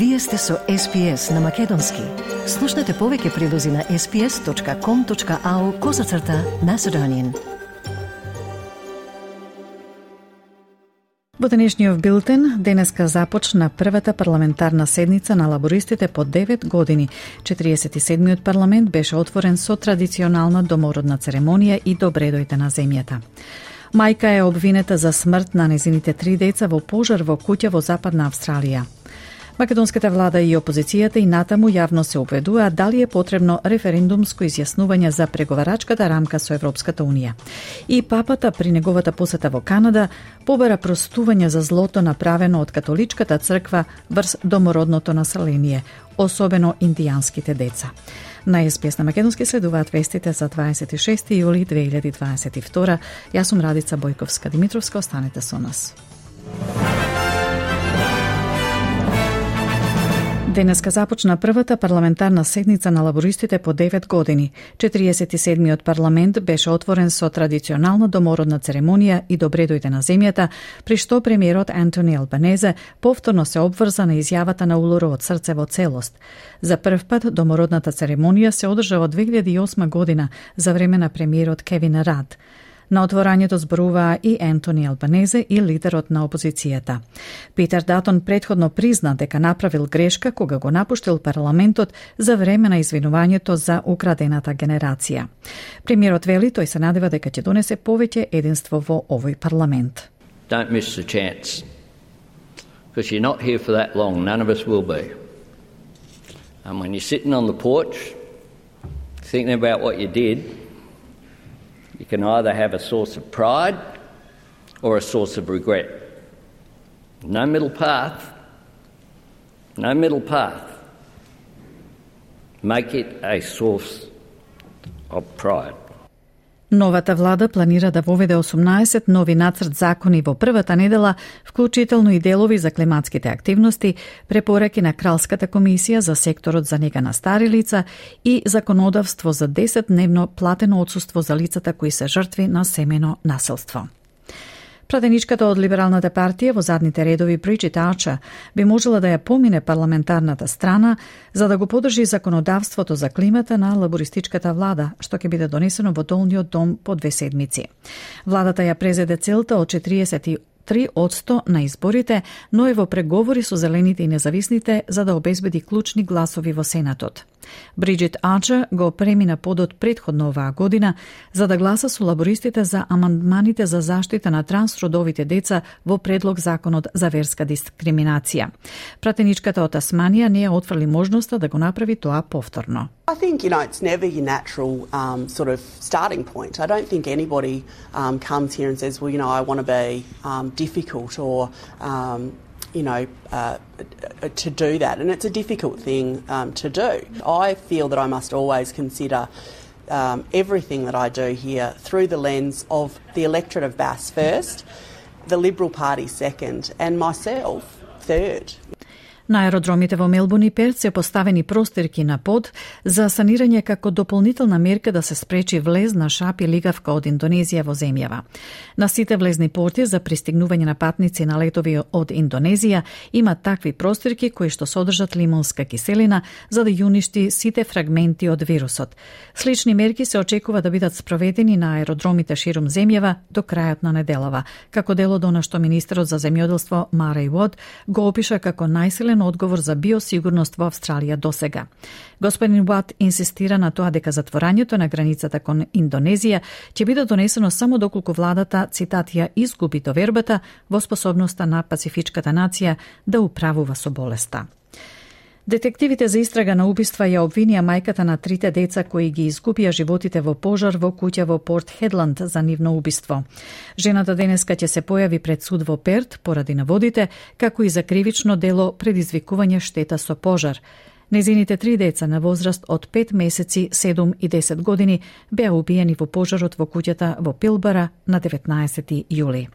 Вие сте со SPS на Македонски. Слушнете повеќе прилози на sps.com.au козацрта на Седонин. Во денешниот билтен, денеска започна првата парламентарна седница на лабористите по 9 години. 47-миот парламент беше отворен со традиционална домородна церемонија и добредојте на земјата. Мајка е обвинета за смрт на незините три деца во пожар во куќа во Западна Австралија. Македонската влада и опозицијата и натаму јавно се обведуваат дали е потребно референдумско изјаснување за преговарачката рамка со Европската Унија. И папата при неговата посета во Канада побара простување за злото направено од католичката црква врз домородното население, особено индијанските деца. На СПС на Македонски следуваат вестите за 26 јули 2022. Јас сум Радица Бојковска Димитровска, останете со нас. Денеска започна првата парламентарна седница на лабористите по 9 години. 47-миот парламент беше отворен со традиционална домородна церемонија и добредојде на земјата, при што премиерот Антони Албанезе повторно се обврза на изјавата на Улуро од срце во целост. За прв пат домородната церемонија се одржа во 2008 година за време на премиерот Кевин Рад. На отворањето зборуваа и Ентони Албанезе и лидерот на опозицијата. Питер Датон предходно призна дека направил грешка кога го напуштил парламентот за време на извинувањето за украдената генерација. Премиерот вели тој се надева дека ќе донесе повеќе единство во овој парламент. Don't miss the chance. Because you're not here for that long. None of us will be. And when you're sitting on the porch, thinking about what you did, You can either have a source of pride or a source of regret. No middle path. No middle path. Make it a source of pride. Новата влада планира да воведе 18 нови нацрт закони во првата недела, вклучително и делови за климатските активности, препораки на Кралската комисија за секторот за нега на стари лица и законодавство за 10-дневно платено отсуство за лицата кои се жртви на семено населство. Пратеничката од Либералната партија во задните редови Бриджит Арча би можела да ја помине парламентарната страна за да го подржи законодавството за климата на лабористичката влада, што ќе биде донесено во долниот дом по две седмици. Владата ја презеде целта од 3 од 100 на изборите, но е во преговори со зелените и независните за да обезбеди клучни гласови во Сенатот. Бриджит Арчер го премина подот предходно оваа година за да гласа со лабористите за амандманите за заштита на трансродовите деца во предлог законот за верска дискриминација. Пратеничката од Тасманија не ја отфрли можноста да го направи тоа повторно. I think, you know, it's never your natural um, sort of starting point. I don't think anybody um, comes here and says, well, you know, I want to be um, difficult or, um, you know, uh, to do that. And it's a difficult thing um, to do. I feel that I must always consider um, everything that I do here through the lens of the electorate of Bass first, the Liberal Party second, and myself third. На аеродромите во Мелбурн и Перт се поставени простирки на под за санирање како дополнителна мерка да се спречи влез на шап и лигавка од Индонезија во земјава. На сите влезни порти за пристигнување на патници на летови од Индонезија има такви простирки кои што содржат лимонска киселина за да јуништи сите фрагменти од вирусот. Слични мерки се очекува да бидат спроведени на аеродромите широм земјава до крајот на неделава, како дел од она што министерот за земјоделство Мареј Вод го опиша како најсилен одговорен одговор за биосигурност во Австралија досега. Господин Уат инсистира на тоа дека затворањето на границата кон Индонезија ќе биде донесено само доколку владата, цитат, ја изгуби довербата во способноста на пацифичката нација да управува со болеста. Детективите за истрага на убиства ја обвинија мајката на трите деца кои ги изгубија животите во пожар во куќа во Порт Хедланд за нивно убиство. Жената денеска ќе се појави пред суд во Перт поради наводите, како и за кривично дело предизвикување штета со пожар. Незините три деца на возраст од 5 месеци, 7 и 10 години беа убиени во пожарот во куќата во Пилбара на 19 јули.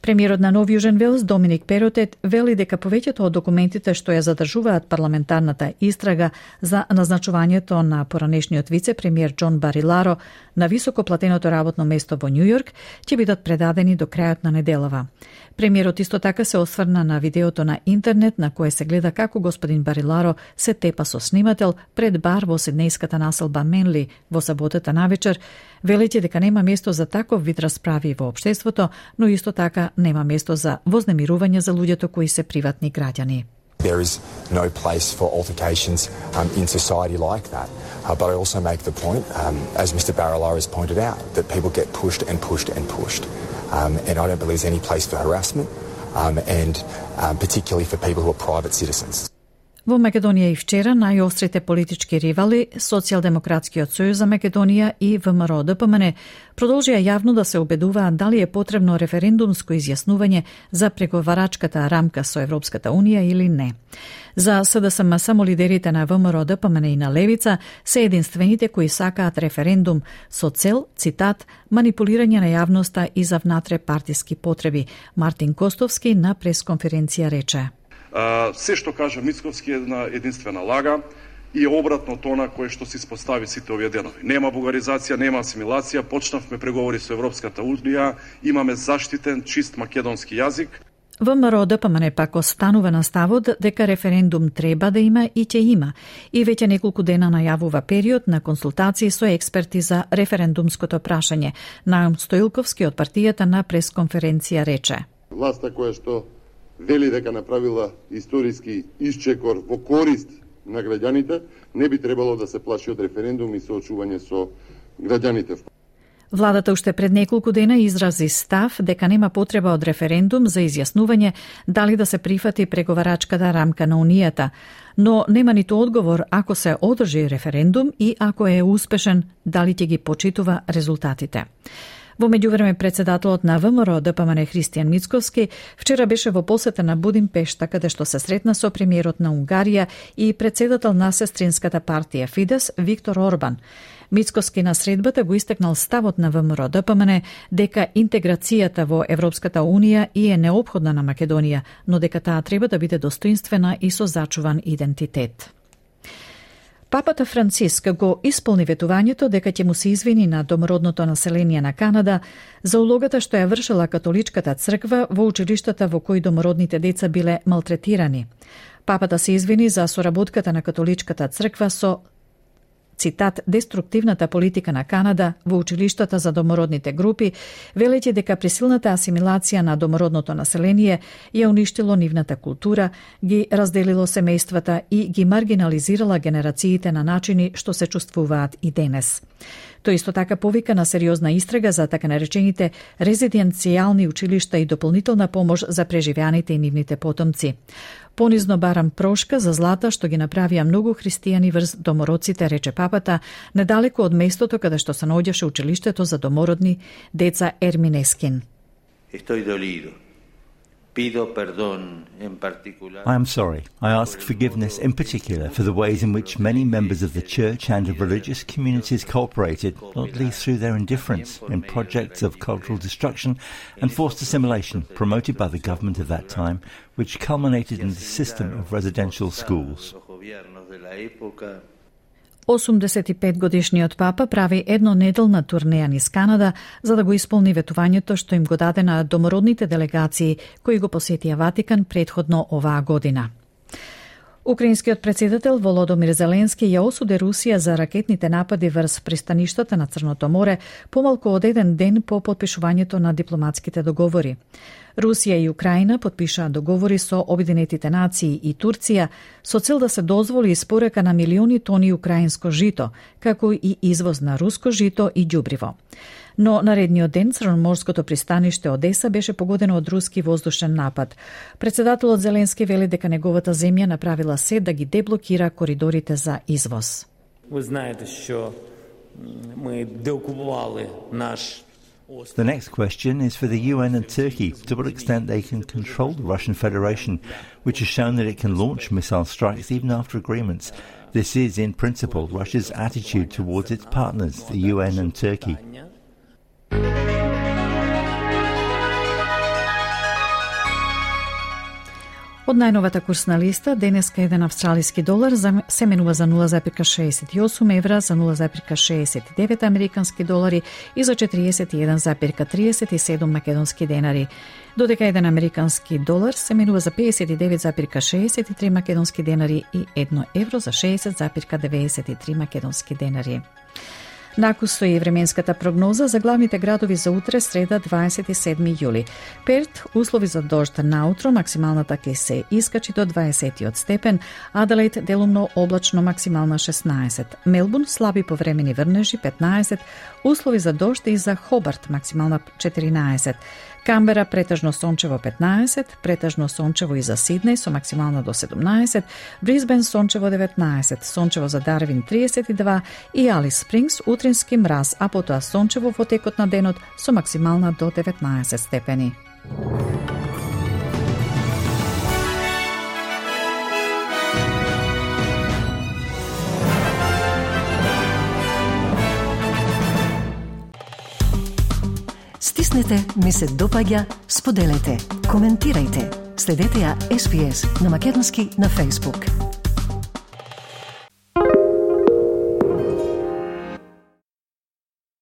Премиерот на Нов Јужен Велс Доминик Перотет вели дека повеќето од документите што ја задржуваат парламентарната истрага за назначувањето на поранешниот вице-премиер Џон Бариларо на високоплатеното работно место во Њујорк ќе бидат предадени до крајот на неделава. Премиерот исто така се осврна на видеото на интернет на кое се гледа како господин Бариларо се тепа со снимател пред бар во седнејската населба Менли во саботата навечер, велејќи дека нема место за таков вид расправи во општеството, но исто така нема место за вознемирување за луѓето кои се приватни граѓани. There is no place for altercations um, in society like that. Uh, but I also make the point, um, as Mr. Barilaro has pointed out, that people get pushed and pushed and pushed. Um, and I don't believe there's any place for harassment, um, and um, particularly for people who are private citizens. Во Македонија и вчера најострите политички ривали, Социјалдемократскиот сојуз за Македонија и ВМРО ДПМН продолжија јавно да се убедуваат дали е потребно референдумско изјаснување за преговарачката рамка со Европската Унија или не. За СДСМ само лидерите на ВМРО ДПМН и на Левица се единствените кои сакаат референдум со цел, цитат, манипулирање на јавноста и за внатре партиски потреби. Мартин Костовски на пресконференција рече. А, се што кажа Мицковски е една единствена лага и обратно тона кое што се испостави сите овие денови. Нема бугаризација, нема асимилација, почнавме преговори со Европската Унија, имаме заштитен чист македонски јазик. ВМРО ДПМН пак останува на ставот дека референдум треба да има и ќе има и веќе неколку дена најавува период на консултации со експерти за референдумското прашање. Наум Стоилковски од партијата на пресконференција рече. Власта која што вели дека направила историски исчекор во корист на граѓаните, не би требало да се плаши од референдум и соочување со граѓаните. Владата уште пред неколку дена изрази став дека нема потреба од референдум за изјаснување дали да се прифати преговарачката рамка на Унијата, но нема ниту одговор ако се одржи референдум и ако е успешен дали ќе ги почитува резултатите. Во меѓувреме председателот на ВМРО ДПМН Христијан Мицковски вчера беше во посета на Будимпешта каде што се сретна со премиерот на Унгарија и председател на сестринската партија Фидес Виктор Орбан. Мицковски на средбата го истекнал ставот на ВМРО ДПМН дека интеграцијата во Европската Унија и е необходна на Македонија, но дека таа треба да биде достоинствена и со зачуван идентитет. Папата Франциск го исполни ветувањето дека ќе му се извини на домородното население на Канада за улогата што ја вршила католичката црква во училиштата во кои домородните деца биле малтретирани. Папата се извини за соработката на католичката црква со цитат, деструктивната политика на Канада во училиштата за домородните групи, велејќи дека присилната асимилација на домородното население ја уништило нивната култура, ги разделило семејствата и ги маргинализирала генерациите на начини што се чувствуваат и денес. Тој исто така повика на сериозна истрага за така наречените резиденцијални училишта и дополнителна помош за преживеаните и нивните потомци. Понизно барам прошка за злата што ги направија многу христијани врз домороците, рече папата, недалеко од местото каде што се наоѓаше училиштето за домородни деца Ерминескин. Estoy dolido. I am sorry. I ask forgiveness in particular for the ways in which many members of the church and of religious communities cooperated, not least through their indifference, in projects of cultural destruction and forced assimilation promoted by the government of that time, which culminated in the system of residential schools. 85 годишниот папа прави едно неделна турнеја низ Канада за да го исполни ветувањето што им го даде на домородните делегации кои го посетија Ватикан предходно оваа година. Украинскиот председател Володомир Зеленски ја осуди Русија за ракетните напади врз пристаништата на Црното море помалку од еден ден по подпишувањето на дипломатските договори. Русија и Украина подпишаа договори со Обединетите нации и Турција со цел да се дозволи испорека на милиони тони украинско жито, како и извоз на руско жито и ѓубриво. Но наредниот ден Црноморското пристаниште Одеса беше погодено од руски воздушен напад. Председателот Зеленски вели дека неговата земја направила се да ги деблокира коридорите за извоз. Ви знаете што ми деокупували наш The next question is for the UN and Turkey to what extent they can control the Russian Federation, which has shown that it can launch missile strikes even after agreements. This is, in principle, Russia's attitude towards its partners, the UN and Turkey. Од најновата курсна листа, денеска еден австралиски долар се менува за 0,68 евра, за 0,69 американски долари и за 41,37 македонски денари. Додека еден американски долар се менува за 59,63 македонски денари и 1 евро за 60,93 македонски денари. Накусто и временската прогноза за главните градови за утре, среда 27 јули. Перт, услови за дожд наутро, максималната ке се искачи до 20 степен, Аделаид делумно облачно максимална 16, Мелбун слаби повремени врнежи 15, услови за дожд и за Хобарт максимална 14, Камбера претежно сончево 15, претежно сончево и за Сиднеј со максимална до 17, Брисбен сончево 19, сончево за Дарвин 32 и Алис Спрингс сутрински мраз, а потоа сончево во текот на денот со максимална до 19 степени. Стиснете, ми се допаѓа, споделете, коментирајте. Следете ја SPS на Македонски на Facebook.